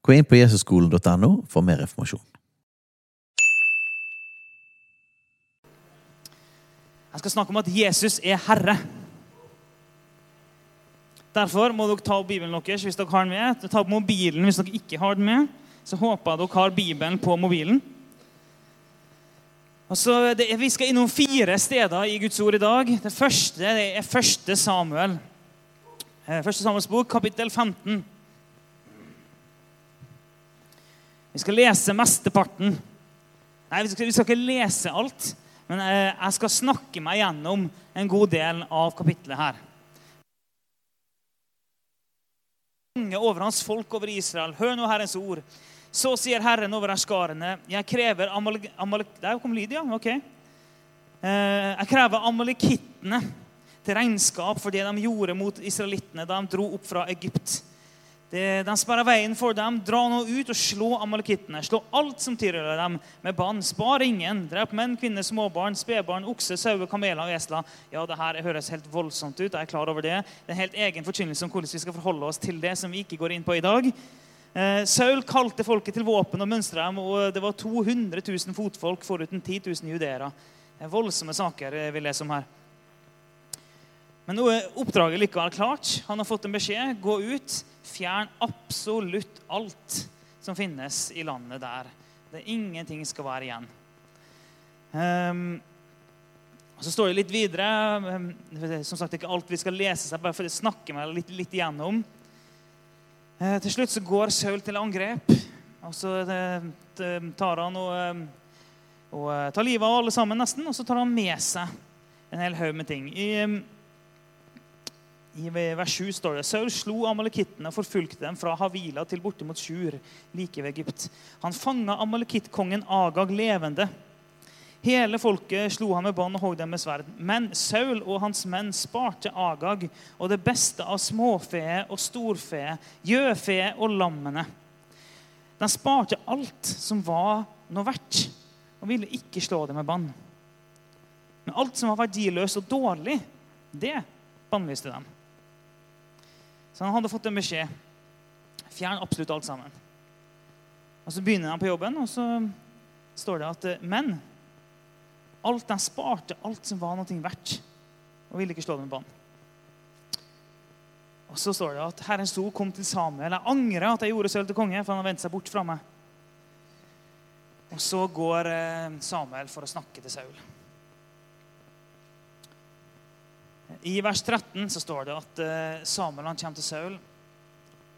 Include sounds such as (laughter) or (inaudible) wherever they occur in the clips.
Gå inn på jesusskolen.no for mer informasjon. Jeg skal snakke om at Jesus er Herre. Derfor må dere ta opp Bibelen deres hvis dere har den med. Ta opp mobilen hvis dere ikke har den med. Så håper jeg dere har Bibelen på mobilen. Og så det, Vi skal innom fire steder i Guds ord i dag. Det første det er 1. Samuel. 1. Samuels bok, kapittel 15. Vi skal lese mesteparten. Nei, vi skal, vi skal ikke lese alt. Men eh, jeg skal snakke meg gjennom en god del av kapittelet her. Konge over hans folk over Israel, hør nå Herrens ord. Så sier Herren over herskarene, jeg krever Amalek... Der kom Lydia. ok. Eh, jeg krever amalekittene til regnskap for det de gjorde mot israelittene da de dro opp fra Egypt. Det, de sperrer veien for dem. Dra nå ut og slå amalekittene. Slå alt som tilhører dem, med bann. Spar ingen. Drep menn, kvinner, småbarn, spedbarn, okse, sauer, kameler og esler. Ja, det her høres helt voldsomt ut. Jeg er klar over det. Det er en helt egen forkynnelse om hvordan vi skal forholde oss til det, som vi ikke går inn på i dag. Eh, Saul kalte folket til våpen og mønstra dem, og det var 200 000 fotfolk foruten 10 000 judeere. Er voldsomme saker eh, vi leser om her. Men nå er oppdraget likevel klart. Han har fått en beskjed. Gå ut, fjern absolutt alt som finnes i landet der. Det er ingenting skal være igjen. Um, så står det litt videre um, Som sagt, det er ikke alt vi skal lese seg, bare for å snakke meg litt, litt igjennom. Uh, til slutt så går Saul til angrep. Og så uh, tar han og, uh, tar livet av alle sammen, nesten. Og så tar han med seg en hel haug med ting. I, um, i vers 7 står det Saul slo amalekittene og forfulgte dem fra Havila til bortimot Sjur, like ved Egypt. Han fanga amalekittkongen Agag levende. Hele folket slo ham med bånd og hogg dem med sverd. Men Saul og hans menn sparte Agag og det beste av småfe og storfe, gjøfe og lammene. De sparte alt som var noe verdt, og ville ikke slå det med bann. Men alt som var verdiløst og dårlig, det bannlyste dem. Så han hadde fått en beskjed. Fjern absolutt alt sammen. Og Så begynner han på jobben, og så står det at eh, Men alt de sparte, alt som var noe verdt, og ville ikke slå dem på han. Og så står det at Herrens ord kom til Samuel. Jeg angrer at jeg gjorde Sølv til konge, for han har vendt seg bort fra meg. Og så går eh, Samuel for å snakke til Saul. I vers 13 så står det at uh, Samuel han kommer til Saul.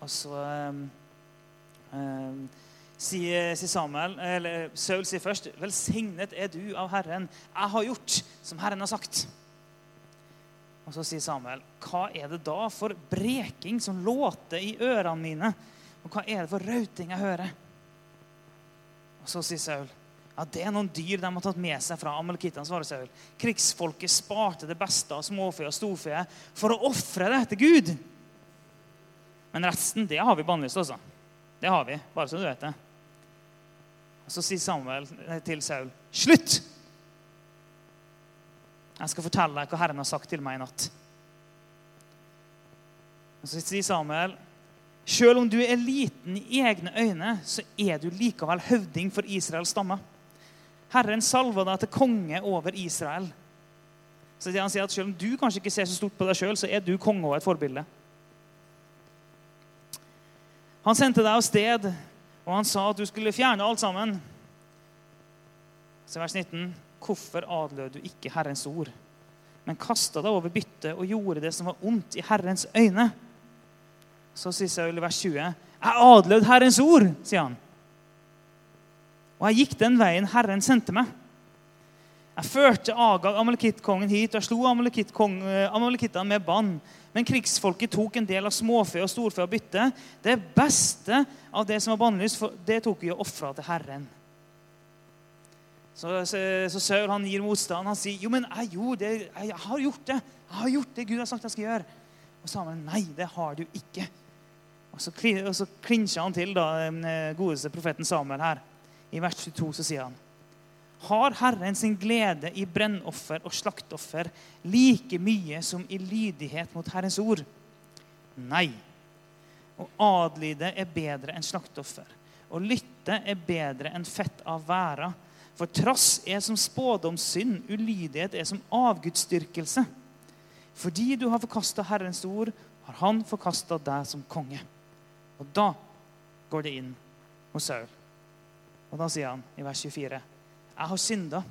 Og så um, sier, sier, Samuel, eller Saul sier først, 'Velsignet er du av Herren. Jeg har gjort som Herren har sagt.' Og så sier Samuel, 'Hva er det da for breking som låter i ørene mine?' 'Og hva er det for rauting jeg hører?' Og så sier Saul, ja, Det er noen dyr de har tatt med seg fra amalekittene. svarer. Krigsfolket sparte det beste av småfe og storfe for å ofre det til Gud. Men resten det har vi bannlyst, også. Det har vi, bare så du vet det. Så sier Samuel til Saul, 'Slutt!' Jeg skal fortelle deg hva Herren har sagt til meg i natt. Og Så sier Samuel, selv om du er liten i egne øyne, så er du likevel høvding for Israels stamme. Herren salva deg til konge over Israel. Så han sier at Selv om du kanskje ikke ser så stort på deg sjøl, så er du konge og et forbilde. Han sendte deg av sted, og han sa at du skulle fjerne alt sammen. Så vers 19.: Hvorfor adlød du ikke Herrens ord, men kasta deg over byttet og gjorde det som var ondt i Herrens øyne? Så sier Saul i vers 20.: Jeg adlød Herrens ord, sier han. Og jeg gikk den veien Herren sendte meg. Jeg førte Agag, amalekittkongen, hit, og jeg slo eh, amalekittene med bann. Men krigsfolket tok en del av småfe og storfe og bytte. Det beste av det som var bannlyst, det tok vi og ofra til Herren. Så, så, så Saul han gir motstand. Han sier, 'Jo, men jeg gjorde det. Jeg har gjort det. Jeg har gjort det Gud har sagt jeg skal gjøre.' Og Samuel, 'Nei, det har du ikke.' Og så, og så klinsjer han til da, den eh, godeste profeten Samuel her. I vers 22 så sier han har Herren sin glede i brennoffer og slaktoffer like mye som i lydighet mot Herrens ord? Nei. Å adlyde er bedre enn slaktoffer. Å lytte er bedre enn fett av væra. For trass er som spådomssynd, ulydighet er som avgudsdyrkelse. Fordi du har forkasta Herrens ord, har Han forkasta deg som konge. Og da går det inn hos Saul. Og da sier han i vers 24.: Jeg har synda,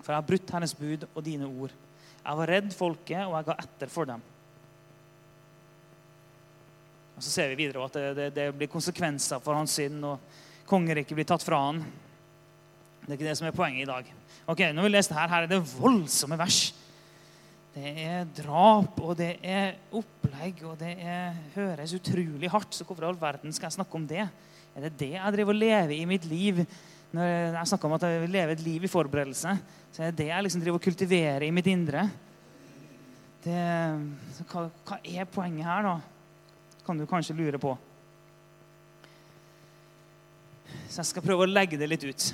for jeg har brutt hennes bud og dine ord. Jeg var redd folket, og jeg ga etter for dem. Og Så ser vi videre at det, det, det blir konsekvenser for hans synd, og kongeriket blir tatt fra han. Det er ikke det som er poenget i dag. Ok, når vi leser her, her er det voldsomme vers. Det er drap, og det er opplegg, og det er, høres utrolig hardt. Så hvorfor i all verden skal jeg snakke om det? Er det det jeg driver og lever i mitt liv? Når jeg snakker om at jeg vil leve et liv i forberedelse, så er det det jeg liksom driver og kultiverer i mitt indre. Det, hva, hva, er poenget her, da? Kan du kanskje lure på. Så jeg skal prøve å legge det litt ut.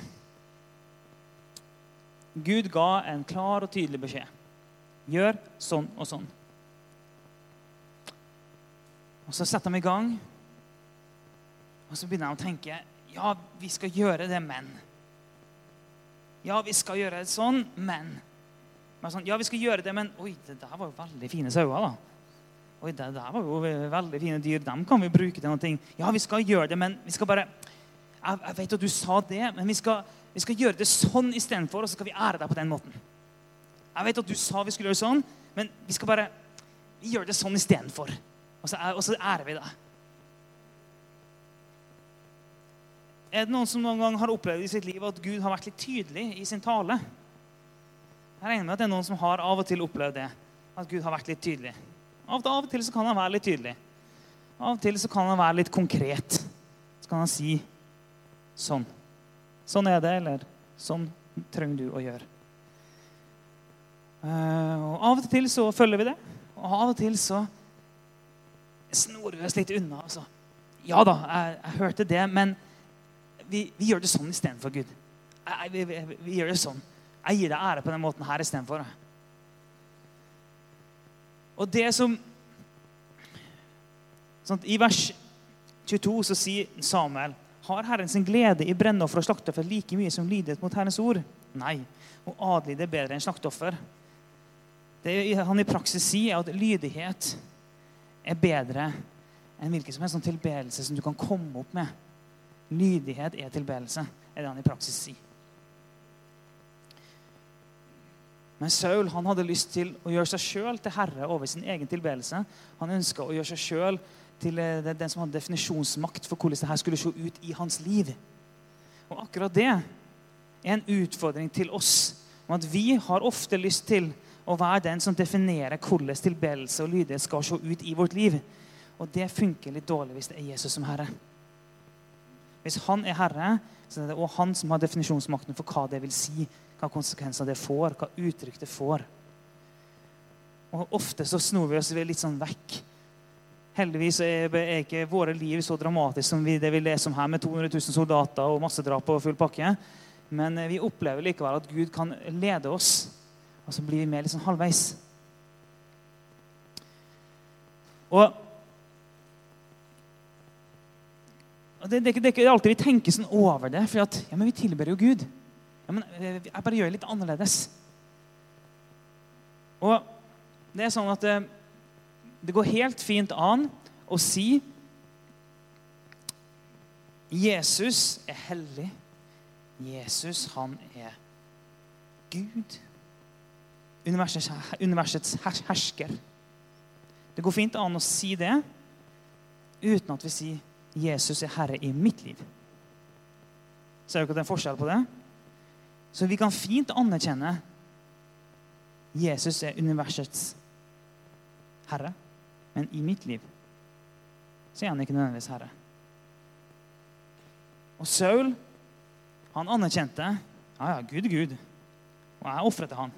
Gud ga en klar og tydelig beskjed. Gjør sånn og sånn. Og så setter de i gang, og så begynner jeg å tenke ja, vi skal gjøre det, men. Ja, vi skal gjøre det sånn, men. sånn, ja, vi skal gjøre det, men Oi, det der var jo veldig fine sauer, da. Oi, det der var jo veldig fine dyr. Dem kan vi bruke til noe. Ja, vi skal gjøre det, men vi skal bare Jeg, jeg vet at du sa det, men vi skal, vi skal gjøre det sånn istedenfor, og så skal vi ære deg på den måten. Jeg vet at du sa vi skulle gjøre sånn, men vi skal bare vi gjør det sånn istedenfor. Og, så, og så ærer vi deg. Er det noen som noen gang har opplevd i sitt liv at Gud har vært litt tydelig i sin tale? Jeg regner med at det er noen som har av og til opplevd det. At Gud har vært litt tydelig. Av og til så kan han være litt tydelig. Av og til så kan han være litt konkret. Så kan han si sånn. Sånn er det, eller sånn trenger du å gjøre. Eh, og Av og til så følger vi det, og av og til så snorer vi oss litt unna. Altså. Ja da, jeg, jeg, hørte det, men vi, vi gjør det sånn istedenfor Gud. Jeg, vi, vi, vi, gjør det sånn. Jeg gir deg ære på den måten her istedenfor. Og det som sånn, I vers 22 så sier Samuel har Herren sin glede i brennoffer og slakteoffer like mye som lydighet mot Herrens ord? Nei. Og adlyde er bedre enn slakteoffer. Det han i praksis sier, er at lydighet er bedre enn hvilken som helst sånn tilbedelse som du kan komme opp med. Lydighet er tilbedelse, er det han i praksis sier. Men Saul han hadde lyst til å gjøre seg sjøl til herre over sin egen tilbedelse. Han ønska å gjøre seg sjøl til eh, den som hadde definisjonsmakt for hvordan dette skulle se ut i hans liv. Og akkurat det er en utfordring til oss om at vi har ofte lyst til å være den som definerer hvordan tilbedelse og lydighet skal se ut i vårt liv. Og det funker litt dårlig hvis det er Jesus som herre. Hvis han er herre, så er det også han som har definisjonsmakten for hva det vil si, hva konsekvenser det får, hva uttrykk det får. Og Ofte så snor vi oss litt sånn vekk. Heldigvis er ikke våre liv så dramatiske som det vi leser om her, med 200 000 soldater og massedrap og full pakke. Men vi opplever likevel at Gud kan lede oss og så blir vi med litt sånn halvveis. Og, og det, det, det, er alltid vi tenker sånn over det, for at, ja, men vi tilber jo Gud. Ja, men eh, Jeg bare gjør det litt annerledes. Og det er sånn at det, det går helt fint an å si Jesus er hellig. Jesus, han er Gud universets, universets hersker. Det går fint an å si det uten at vi sier 'Jesus er herre i mitt liv'. Ser dere at det er forskjell på det? Så vi kan fint anerkjenne Jesus er universets herre. Men i mitt liv så er han ikke nødvendigvis herre. Og Saul, han anerkjente ja, ja, Gud er Gud. Og jeg ofrer til han.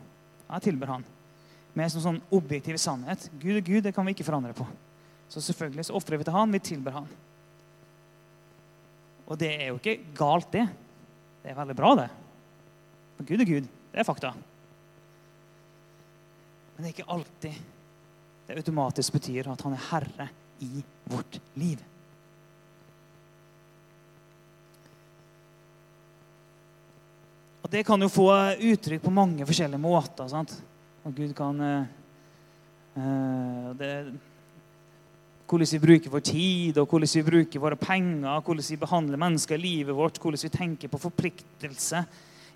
Jeg tilber han. Med en sånn objektiv sannhet. Gud er Gud, det kan vi ikke forandre på. Så selvfølgelig så ofrer vi til han, vi tilber han. Og det er jo ikke galt, det. Det er veldig bra, det. For Gud er Gud. Det er fakta. Men det er ikke alltid det automatisk betyr at han er herre i vårt liv. Og Det kan jo få uttrykk på mange forskjellige måter. sant? Og Gud kan eh, det, Hvordan vi bruker vår tid, og hvordan vi bruker våre penger, hvordan vi behandler mennesker i livet vårt, hvordan vi tenker på forpliktelse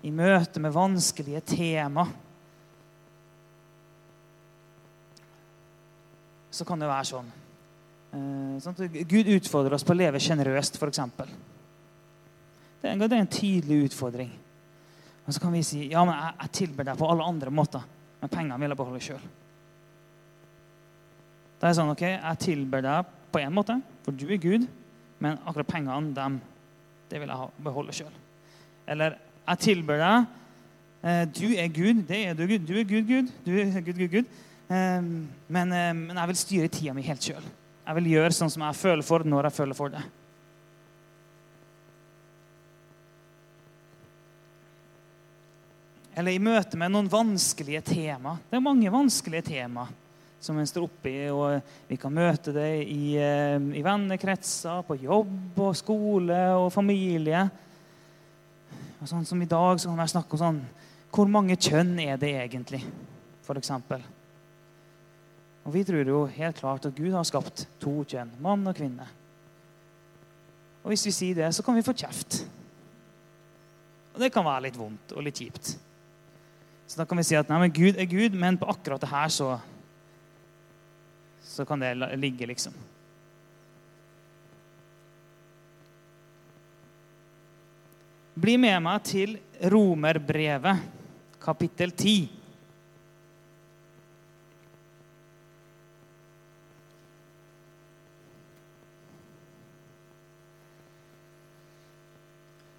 i møte med vanskelige tema. Så kan det være sånn. Eh, sånn Gud utfordrer oss på å leve sjenerøst, f.eks. Det, er en tydelig utfordring. Og så kan vi si ja, men jeg, jeg tilber deg på alle andre måter, men pengene vil jeg beholde sjøl. Da er det sånn, ok, Jeg tilber deg på én måte, for du er Gud, men akkurat pengene, dem, det vil jeg beholde sjøl. Eller jeg tilber deg. Eh, du er Gud. Det er du, Gud. Du er Gud, Gud. Du er Gud, Gud, Gud. Eh, men, eh, men jeg vil styre tida mi helt sjøl. Jeg vil gjøre sånn som jeg føler for når jeg føler for det. eller i møte med noen vanskelige tema. Det er mange vanskelige tema som en står oppi, og vi kan møte det i, eh, i vennekretser, på jobb og skole og familie. Og sånn som I dag så kan vi snakke om sånn Hvor mange kjønn er det egentlig? For eksempel. og Vi tror jo helt klart at Gud har skapt to kjønn, mann og kvinne. Og Hvis vi sier det, så kan vi få kjeft. Og det kan være litt vondt og litt kjipt. Så da kan vi si at nei, men Gud er Gud, men på akkurat det her så, så kan det ligge, liksom. Bli med meg til Romerbrevet, kapittel 10.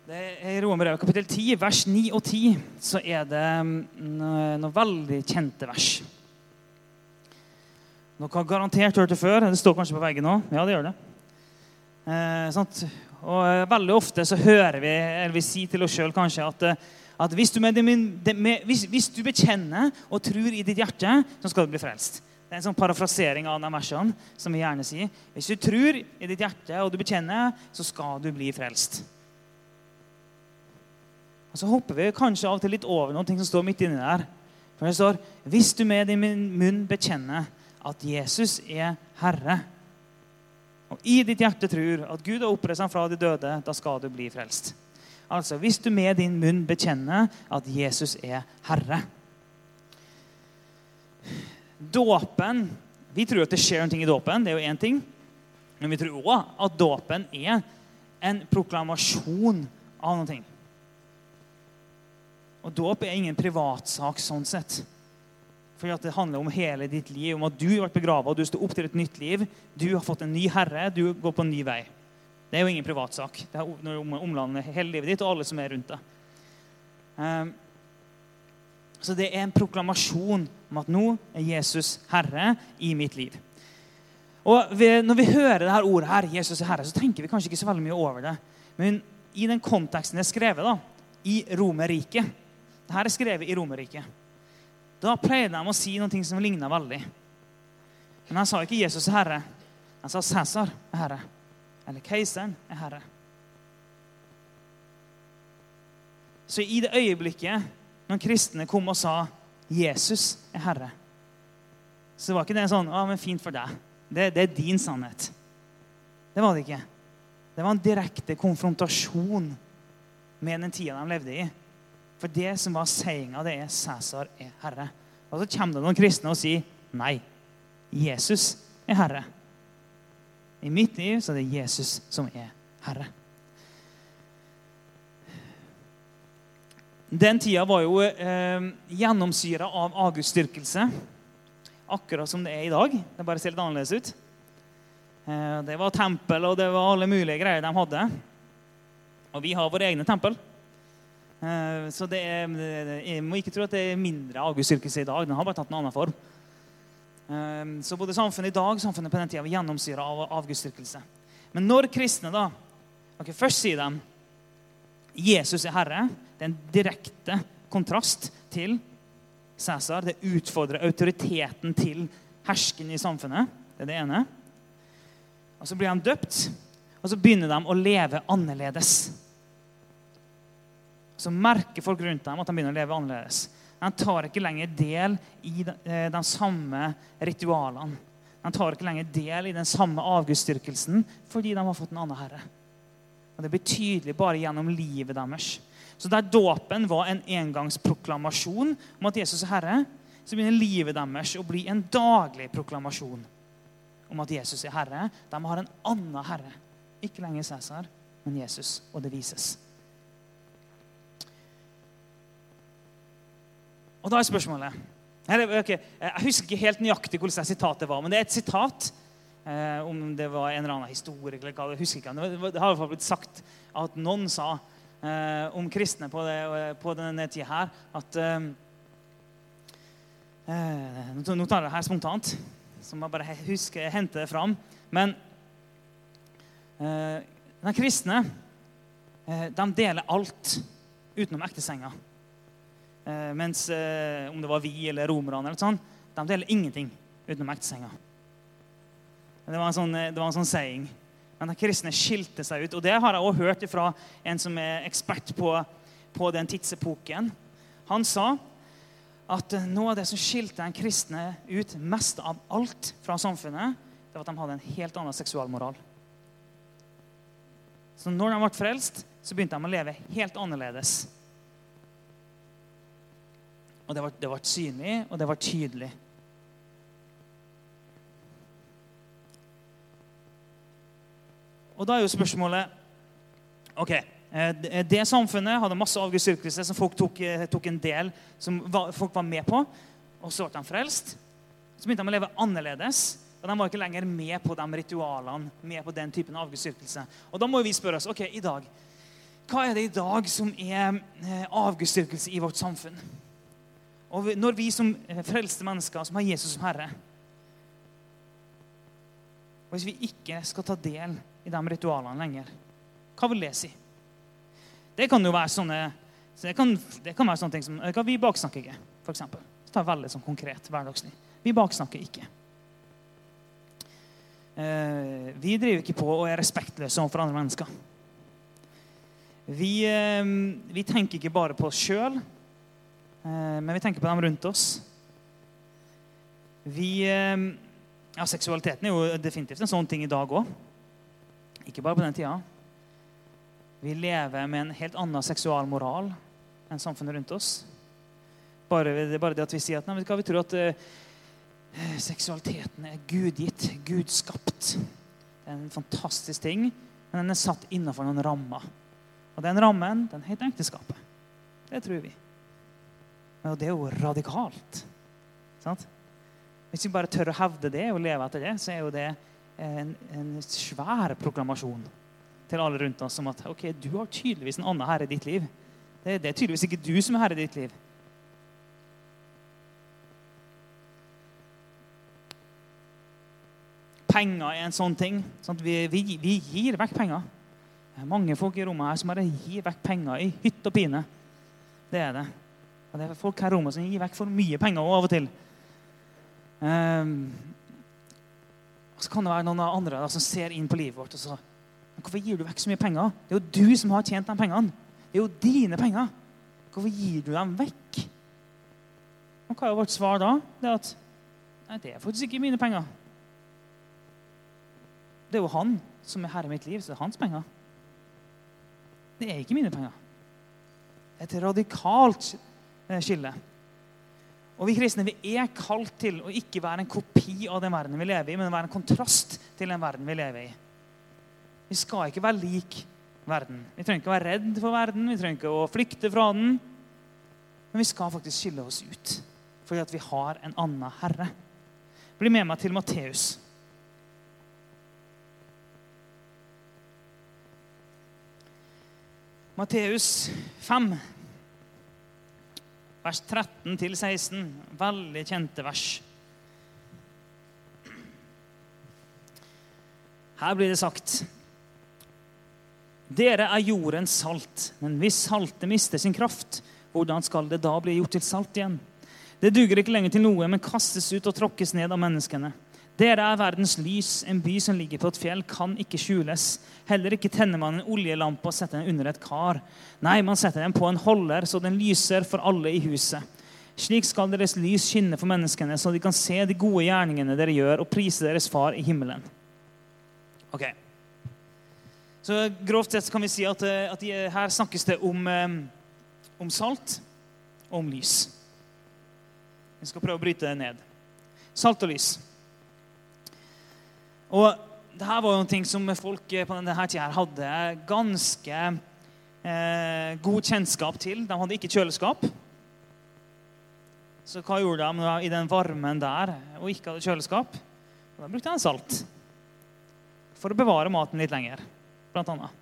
Det I Romerbrevet kapittel 10, vers 9 og 10, så er det noen noe veldig kjente vers. Dere har garantert hørt det før. Det står kanskje på veggen òg. Ja, det gjør det. Eh, og eh, veldig ofte så hører vi, eller vi sier til oss sjøl kanskje, at, eh, at hvis, du med, med, hvis, hvis, du bekjenner og tror i ditt hjerte, så skal du bli frelst. Det er en sånn parafrasering av de versene som vi gjerne sier. Hvis du tror i ditt hjerte og du bekjenner, så skal du bli frelst. Og Så hopper vi kanskje av og til litt over noen ting som står midt inni der. For det står Hvis du med din munn bekjenner at Jesus er Herre, og i ditt hjerte tror at Gud har oppreist ham fra de døde, da skal du bli frelst. Altså, Hvis du med din munn bekjenner at Jesus er Herre. Dåpen Vi tror at det skjer noe i dåpen. Det er jo én ting. Men vi tror òg at dåpen er en proklamasjon av noe. Og Dåp er ingen privatsak sånn sett. At Det handler om hele ditt liv, om at du har vært og du står opp til et nytt liv. Du har fått en ny herre, du går på en ny vei. Det er jo ingen privatsak. Det er omlandet hele livet ditt og alle som er rundt deg. Um, så det er en proklamasjon om at nå er Jesus herre i mitt liv. Og Når vi hører dette ordet, her, Jesus er herre, så tenker vi kanskje ikke så veldig mye over det. Men i den konteksten det er skrevet, da, i Romerriket dette er skrevet i Romerriket. Da pleide de å si noe som ligna veldig. Men han sa ikke 'Jesus er herre'. Han sa 'Cæsar er herre'. Eller 'Keiseren er herre'. Så i det øyeblikket når kristne kom og sa 'Jesus er herre', så var ikke det sånn 'Å, men fint for deg'. Det, det er din sannhet. Det var det ikke. Det var en direkte konfrontasjon med den tida de levde i. For det som var sayinga, det er 'Cæsar er herre'. Og så kommer det noen kristne og sier nei. Jesus er herre. I mitt liv så er det Jesus som er herre. Den tida var jo eh, gjennomsyra av August-styrkelse. Akkurat som det er i dag. Det bare ser litt annerledes ut. Eh, det var tempel, og det var alle mulige greier de hadde. Og vi har våre egne tempel. Eh, så det er, jeg må ikke tro at det er mindre August-styrkelse i dag. Den har bare tatt en annen form. Eh, så både samfunnet i dag samfunnet på den tida var gjennomsyra av avgudsdyrkelse. Men når kristne da ok, Først sier de Jesus er Herre. Det er en direkte kontrast til Cæsar. Det utfordrer autoriteten til hersken i samfunnet. Det er det ene. Og Så blir de døpt, og så begynner de å leve annerledes. Så merker folk rundt dem at de begynner å leve annerledes. De tar ikke lenger del i de, eh, de samme ritualene. De tar ikke lenger del i den samme avgudsdyrkelsen fordi de har fått en annen herre. Og Det blir tydelig bare gjennom livet deres. Så der dåpen var en engangsproklamasjon om at Jesus er Herre, så begynner livet deres å bli en daglig proklamasjon om at Jesus er Herre. De har en annen Herre. Ikke lenger Cæsar, men Jesus. Og det vises. Og da er spørsmålet okay, Jeg husker ikke helt nøyaktig hvordan sitatet var, men det er et sitat. Eh, om det var en eller annen historiker eller hva, jeg husker ikke. Det har i hvert fall blitt sagt at noen sa eh, om kristne på, det, på denne tida her at eh, eh Nå tar jeg det her spontant, så må jeg bare huske, hente det fram. Men eh, de kristne eh, de deler alt utenom ektesenga. Eh, mens eh, om det var vi eller romerne, eller sånn, de deler ingenting utenom ektesenga. Det var en sånn, eh, det var en sånn saying. Men de kristne skilte seg ut. Og det har jeg også hørt fra en som er ekspert på, på den tidsepoken. Han sa at noe av det som skilte de kristne ut mest av alt fra samfunnet, det var at de hadde en helt annen seksualmoral. Så når de ble frelst, så begynte de å leve helt annerledes. Og det ble, synlig, og det ble tydelig. Og da er jo spørsmålet ok, eh, Det samfunnet hadde masse avgudsdyrkelse som folk tok, eh, tok, en del, som folk var med på. Og så ble de frelst. Så begynte de å leve annerledes. Og De var ikke lenger med på de ritualene, med på den typen avgudsdyrkelse. Og da må vi spørre oss ok, i dag, hva er det i dag som er eh, avgudsdyrkelse i vårt samfunn? Og når vi som eh, frelste mennesker, som har Jesus som Herre og Hvis vi ikke skal ta del i de ritualene lenger, hva vil det si? Det kan jo være sånne det kan, det kan være sånne ting som Vi baksnakker ikke, f.eks. Ta veldig sånn konkret, hverdagslig. Vi baksnakker ikke. Eh, vi driver ikke på og er respektløse overfor andre mennesker. Vi, eh, vi tenker ikke bare på oss sjøl, men vi tenker på dem rundt oss. Vi, eh, ja, seksualiteten er jo definitivt en sånn ting i dag òg. Ikke bare på den tida. Vi lever med en helt annen seksualmoral enn samfunnet rundt oss. Bare, det er bare det at vi sier at nei, vi tror at uh, seksualiteten er gudgitt, gudskapt. Det er en fantastisk ting, men den er satt innenfor noen rammer. Og den rammen den heter ekteskapet. Det tror vi. Men det er jo radikalt. Sant? Hvis vi bare tør å hevde det og leve etter det, så er jo det en, en svær proklamasjon til alle rundt oss om at ok, du har tydeligvis en annen herre i ditt liv. Det, det er tydeligvis ikke du som er herre i ditt liv. Penger er en sånn ting. Sant? Vi, vi, vi, gir vekk penger. Det er mange folk i rommet her som bare gir vekk penger i hytt og pine. Det er det. Og det er folk her i rommet som gir vekk for mye penger av og til. Um, og så kan det være noen andre da, som ser inn på livet vårt og så Hvorfor gir du vekk så mye penger? Det er jo du som har tjent de pengene. Det er jo dine penger. Hvorfor gir du dem vekk? Og hva er vårt svar da? Det er at nei, det er faktisk ikke mine penger. Det er jo han som er herre i mitt liv, så det er hans penger. Det er ikke mine penger. Er et radikalt Eh, skille. Og Vi kristne vi er kalt til å ikke være en kopi av den verden vi lever i, men å være en kontrast til den verden vi lever i. Vi skal ikke være lik verden. Vi trenger ikke å være redd for verden, vi trenger ikke å flykte fra den. Men vi skal faktisk skille oss ut fordi at vi har en annen herre. Bli med meg til Matteus. Matteus 5, vers 13-16. Veldig kjente vers. Her blir det sagt Dere er jordens salt, men hvis saltet mister sin kraft, hvordan skal det da bli gjort til salt igjen? Det duger ikke lenger til noe, men kastes ut og tråkkes ned av menneskene. Dere er verdens lys. En by som ligger på et fjell, kan ikke skjules. Heller ikke tenner man en oljelampe og setter den under et kar. Nei, man setter den på en holder, så den lyser for alle i huset. Slik skal deres lys skinne for menneskene, så de kan se de gode gjerningene dere gjør, og prise deres far i himmelen. Ok. Så Grovt sett kan vi si at, eh, at her snakkes det om, eh, om salt og om lys. Vi skal prøve å bryte det ned. Salt og lys. Og det her var jo noe som folk på denne tida hadde ganske eh, god kjennskap til. De hadde ikke kjøleskap. Så hva gjorde de i den varmen der og ikke hadde kjøleskap? Da brukte de salt for å bevare maten litt lenger, blant annet.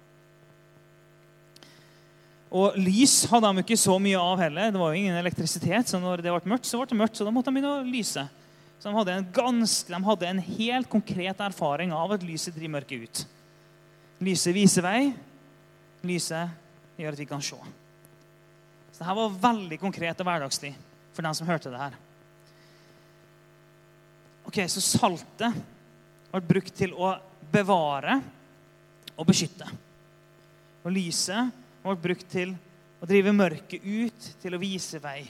Og lys hadde de ikke så mye av heller. Det var jo ingen elektrisitet, så når det ble mørkt, så ble det mørkt, så da måtte de begynne å lyse. Så de hadde, en ganske, de hadde en helt konkret erfaring av at lyset driver mørket ut. Lyset viser vei. Lyset gjør at vi kan se. Så dette var veldig konkret og hverdagslig for dem som hørte det her. Ok, Så saltet ble brukt til å bevare og beskytte. Og lyset ble brukt til å drive mørket ut, til å vise vei.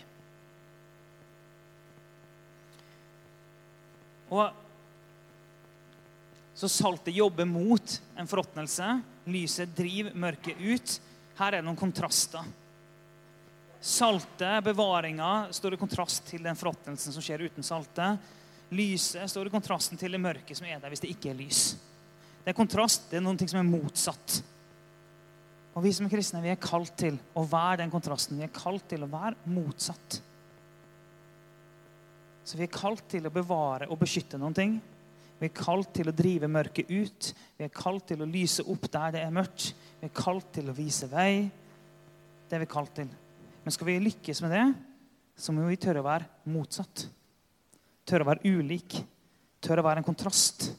Og så saltet jobber mot en forråtnelse. Lyset driver mørket ut. Her er det noen kontraster. Saltet, bevaringa, står i kontrast til den forråtnelsen som skjer uten saltet. Lyset står i kontrasten til det mørket som er der hvis det ikke er lys. Det er kontrast, det er noen ting som er motsatt. Og Vi som er kristne vi er kalt til å være den kontrasten. Vi er kalt til å være motsatt. Så vi er kalt til å bevare og beskytte noen ting. Vi er kalt til å drive mørket ut. Vi er kalt til å lyse opp der det er mørkt. Vi er kalt til å vise vei. Det er vi kalt til. Men skal vi lykkes med det, så må vi tørre å være motsatt. Tørre å være ulik. Tørre å være en kontrast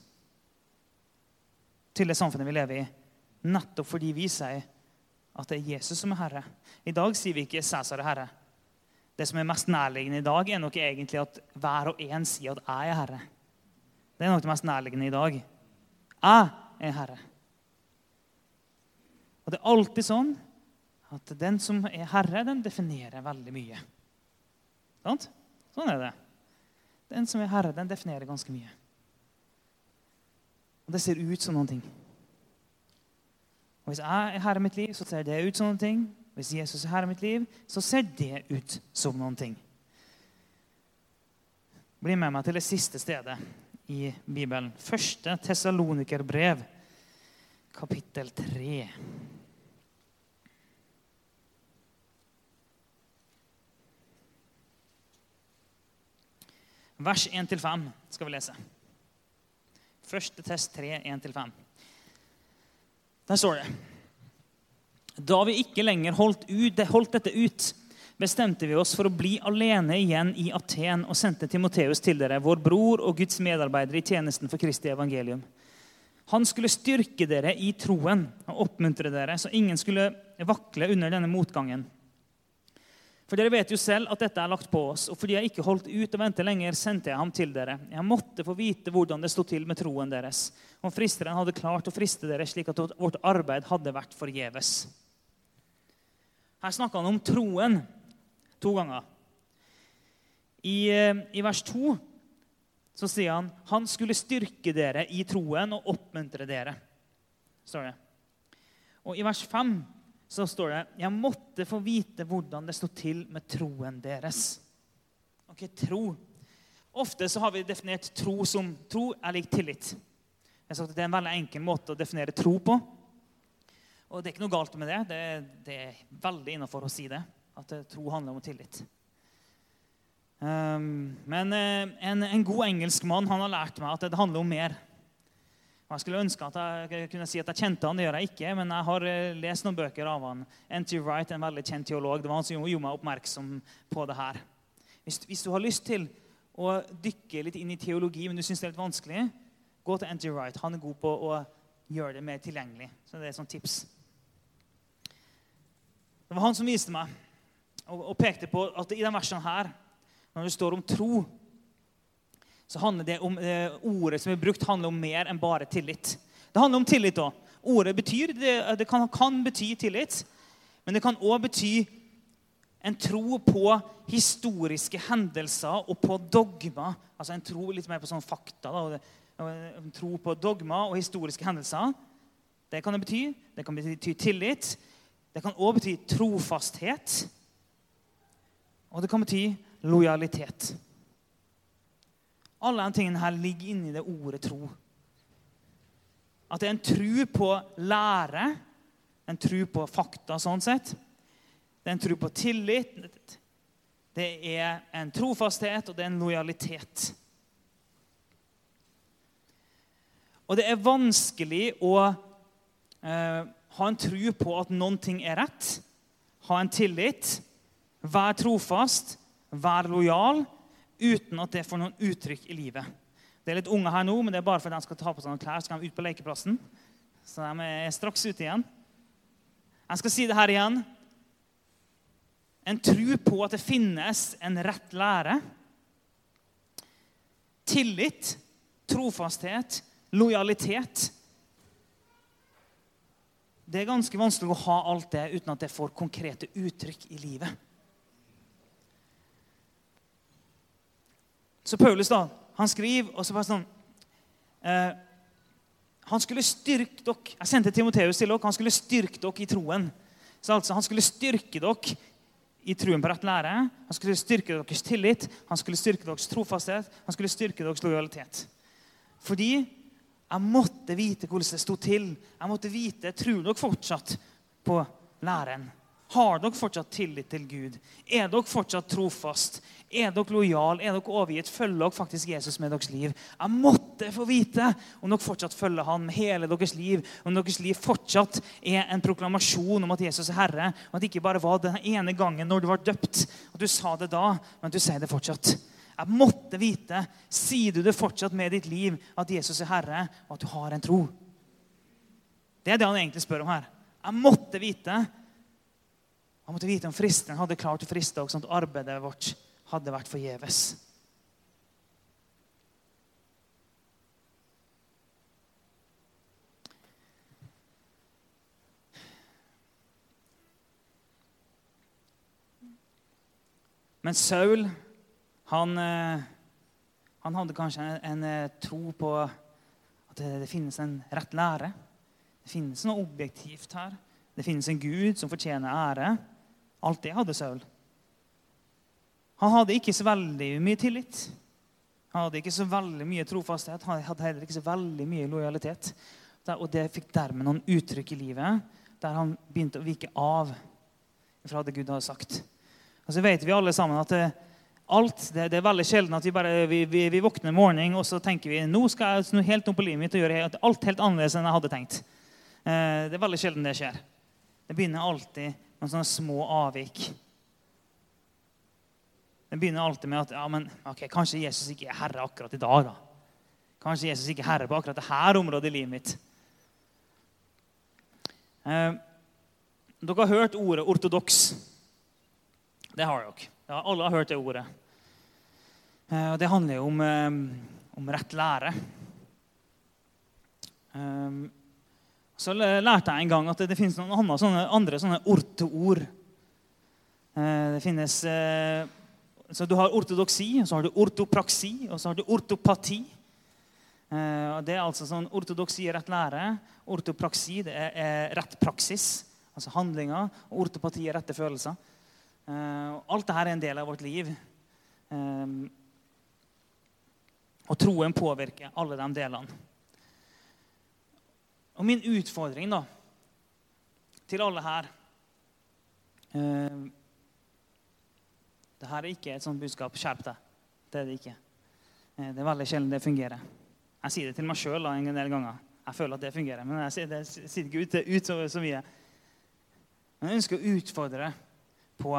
til det samfunnet vi lever i. Nettopp fordi vi sier at det er Jesus som er herre. I dag sier vi ikke 'Cæsar er herre'. Det som er mest nærliggende i dag, er nok egentlig at hver og en sier at 'jeg er herre'. Det er nok det mest nærliggende i dag. Jeg er herre. Og det er alltid sånn at den som er herre, den definerer veldig mye. Sant? Sånn er det. Den som er herre, den definerer ganske mye. Og det ser ut som noen ting. Og Hvis jeg er herre i mitt liv, så ser det ut som noen ting. Hvis Jesus er herre i mitt liv, så ser det ut som noen ting. Bli med meg til det siste stedet i Bibelen. Første Tessalonikerbrev, kapittel 3. Vers 1-5 skal vi lese. Første test 3, 1-5. Der står det da vi ikke lenger holdt, ut, holdt, dette ut, bestemte vi oss for å bli alene igjen i Aten og sendte Timoteus til dere, vår bror og Guds medarbeider i tjenesten for Kristi evangelium. Han skulle styrke dere i troen og oppmuntre dere, så ingen skulle vakle under denne motgangen. For dere vet jo selv at dette er lagt på oss, og fordi jeg ikke holdt ut og ventet lenger, sendte jeg ham til dere. Jeg måtte få vite hvordan det sto til med troen deres, om fristeren hadde klart å friste dere slik at vårt arbeid hadde vært forgjeves. Her snakker han om troen to ganger. I, eh, I, vers 2 så sier han han skulle styrke dere i troen og oppmuntre dere. står det. Og i vers 5 så står det jeg måtte få vite hvordan det sto til med troen deres. Ok, tro. Ofte så har vi definert tro som tro er lik tillit. Jeg sa at Det er en veldig enkel måte å definere tro på. Og det er ikke noe galt med det. Det, det er veldig innafor å si det. At eh, tro handler om tillit. Um, men eh, en, en, god engelskmann han har lært meg at det handler om mer. Og Jeg skulle ønske at jeg kunne si at jeg kjente han, det gjør jeg ikke. Men jeg har eh, lest noen bøker av han. N.T. Wright, en veldig kjent teolog, det var han som gjorde meg oppmerksom på det her. Hvis, hvis du har lyst til å dykke litt inn i teologi, men du syns det er litt vanskelig, gå til N.T. Wright. Han er god på å gjøre det mer tilgjengelig. Så det er et sånt tips. Det var han som viste meg og, og pekte på at i denne versene her, når det står om tro, så handler det om eh, ordet som er brukt, handler om mer enn bare tillit. Det handler om tillit òg. Ordet betyr, det, det kan, kan, bety tillit, men det kan òg bety en tro på historiske hendelser og på dogma. Altså en tro litt mer på sånn fakta. Da, en tro på dogma og historiske hendelser. Det kan det bety. Det kan bety tillit. Det kan òg bety trofasthet. Og det kan bety lojalitet. Alle de tingene her ligger inni det ordet tro. At det er en tro på lære, en tro på fakta sånn sett. Det er en tro på tillit. Det er en trofasthet, og det er en lojalitet. Og det er vanskelig å eh, ha en tro på at noen ting er rett. Ha en tillit. Vær trofast. Vær lojal uten at det får noen uttrykk i livet. Det er litt unge her nå, men det er bare fordi de skal ta på seg noen klær. Så skal de ut på lekeplassen. Så de er straks ute igjen. Jeg skal si det her igjen. En tro på at det finnes en rett lære. Tillit, trofasthet, lojalitet. Det er ganske vanskelig å ha alt det uten at det får konkrete uttrykk i livet. Så Paulus da, han skriver og så bare sånn eh, Han skulle styrke dere Jeg sendte Timoteus til dere. Han skulle styrke dere i troen. Så altså, Han skulle styrke dere i troen på rett lære. Han skulle styrke deres tillit, han skulle styrke deres trofasthet, han skulle styrke deres lojalitet. Fordi jeg måtte vite hvordan det sto til. Jeg måtte vite, Tror dere fortsatt på læren? Har dere fortsatt tillit til Gud? Er dere fortsatt trofast? Er dere lojal? Er dere overgitt? Følger dere faktisk Jesus med deres liv? Jeg måtte få vite om dere fortsatt følger han med hele deres liv. Om deres liv fortsatt er en proklamasjon om at Jesus er Herre. Og at det ikke bare var den ene gangen når du var døpt, at du sa det da, men at du sier det fortsatt. Jeg måtte vite. Sier du det fortsatt med ditt liv at Jesus er Herre, og at du har en tro? Det er det han egentlig spør om her. Jeg måtte vite han måtte vite om fristeren hadde klart å friste, og sånn at arbeidet vårt hadde vært forgjeves. Men Saul han, eh, han hadde kanskje en, en, eh, tro på at det, det, finnes en rett lære. Det finnes noe objektivt her. Det finnes en Gud som fortjener ære. Alt det hadde Saul. Han hadde ikke så veldig mye tillit. Han hadde ikke så veldig mye trofasthet. Han hadde heller ikke så veldig mye lojalitet. Og det fikk dermed noen uttrykk i livet der han begynte å vike av fra det Gud hadde sagt. Og så vet vi alle sammen at det, alt, det, det, er veldig sjelden at vi bare vi, vi, vi våkner morgenen morgen og så tenker vi nå skal jeg snu helt om på livet mitt og gjøre alt helt annerledes enn jeg hadde tenkt. Eh, det er veldig sjelden det skjer. Det begynner alltid med sånne små avvik. Det begynner alltid med at ja, men, ok, kanskje Jesus ikke er herre akkurat i dag. da. Kanskje Jesus ikke er herre på akkurat dette området i livet mitt. Eh, dere har hørt ordet ortodoks. Det har dere. Ja, alle har hørt det ordet. Eh, og det handler jo om, eh, om rett lære. Eh, så lærte jeg en gang at det, finnes noen andre sånne, andre sånne ortoord. Eh, det finnes Så du har ortodoksi, så har du ortopraksi, og så har du ortopati. Det er altså sånn Ortodoksi er rett lære. Ortopraksi det er rett praksis, altså handlinger. Og ortopati er rette følelser. Alt dette er en del av vårt liv. Og troen påvirker alle de delene. Og min utfordring da, til alle her eh, Det her er ikke et sånt budskap. Skjerp deg. Det er det ikke. Eh, Det er veldig sjelden det fungerer. Jeg sier det til meg sjøl en del ganger. Jeg føler at det fungerer, men jeg sier det sier ikke ut, ut så, så mye. Men jeg ønsker å utfordre på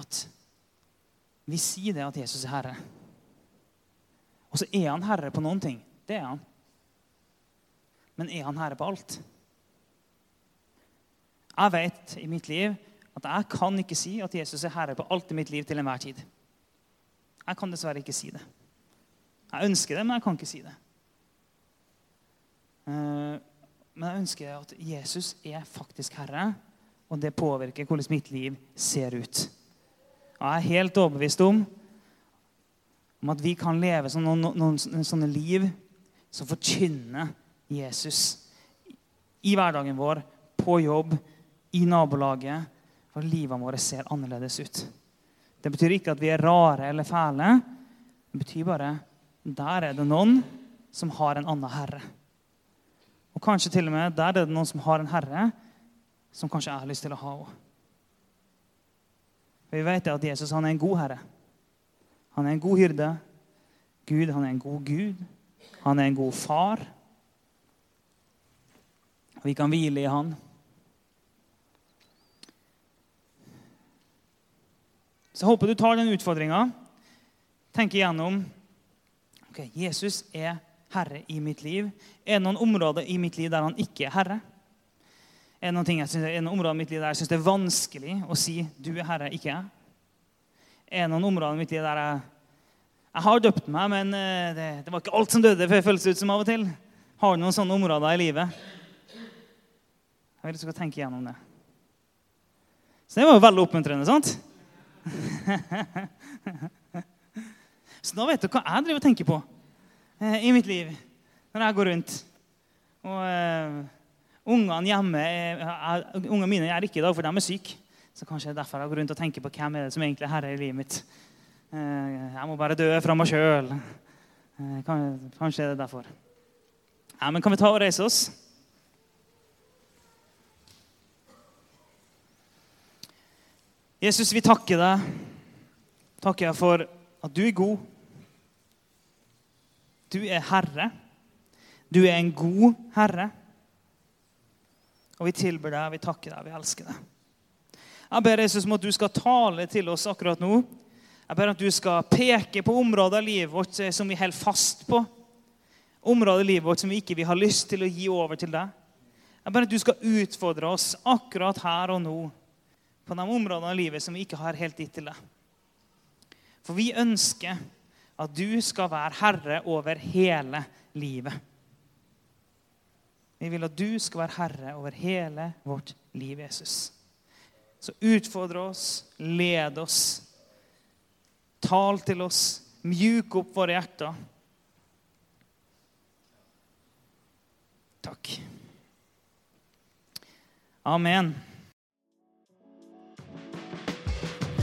at vi sier det at Jesus er Herre. Og så er han herre på noen ting. Det er han. Men er han herre på alt? Jeg vet i mitt liv at jeg kan ikke si at Jesus er herre på alt i mitt liv til enhver tid. Jeg kan dessverre ikke si det. Jeg ønsker det, men jeg kan ikke si det. Eh, Men jeg ønsker at Jesus er faktisk herre, og det påvirker hvordan mitt liv ser ut. Og jeg er helt overbevist om, om at vi kan leve noen, noen, noen sånne liv som forkynner Jesus i hverdagen vår, på jobb, i nabolaget. For livet vårt ser annerledes ut. Det betyr ikke at vi er rare eller fæle. Det betyr bare der er det noen som har en annen herre. Og kanskje til og med der er det noen som har en herre som kanskje jeg har lyst til å ha òg. Vi vet at Jesus han er en god herre. Han er en god hyrde. Gud han er en god gud. Han er en god far. Vi kan hvile i han. Så jeg håper du tar den utfordringa. Tenker igjennom ok, Jesus er herre i mitt liv. Er det noen områder i mitt liv der han ikke er herre? Ting jeg synes, en områder i mitt liv der jeg syns det er vanskelig å si 'du er herre, ikke jeg'? Det noen områder i mitt liv der jeg Jeg har døpt meg, men eh, det, det var ikke alt som døde, for det føles ut som av og til. Har du noen sånne områder i livet? Jeg vil du skal tenke igjennom det. Så det var jo veldig oppmuntrende, sant? (laughs) Så da vet du hva jeg driver og tenker på eh, i mitt liv når jeg går rundt. Og eh, ungene hjemme er, Ungene mine er ikke i dag, for de er syke. Så kanskje det er derfor jeg går rundt og tenker på hvem er det som egentlig er herre i livet mitt. Eh, jeg må bare dø fra meg sjøl. Eh, kan- kanskje er det derfor. Ja, men kan vi ta og reise oss? Jesus, vi takker deg. Takker jeg for at du er god. Du er herre. Du er en god herre. Og vi tilber deg, vi takker deg, vi elsker deg. Jeg ber Jesus om at du skal tale til oss akkurat nå. Jeg ber at du skal peke på områder av livet vårt eh, som vi holder fast på. Områder av livet vårt som vi ikke har ha lyst til å gi over til deg. Jeg ber at du skal utfordre oss akkurat her og nå på de områdene av livet som vi ikke har helt gitt til deg. For vi ønsker at du skal være herre over hele livet. Vi vil at du skal være herre over hele vårt liv, Jesus. Så utfordre oss, led oss, tal til oss, mjuk opp våre hjerter. Takk. Amen.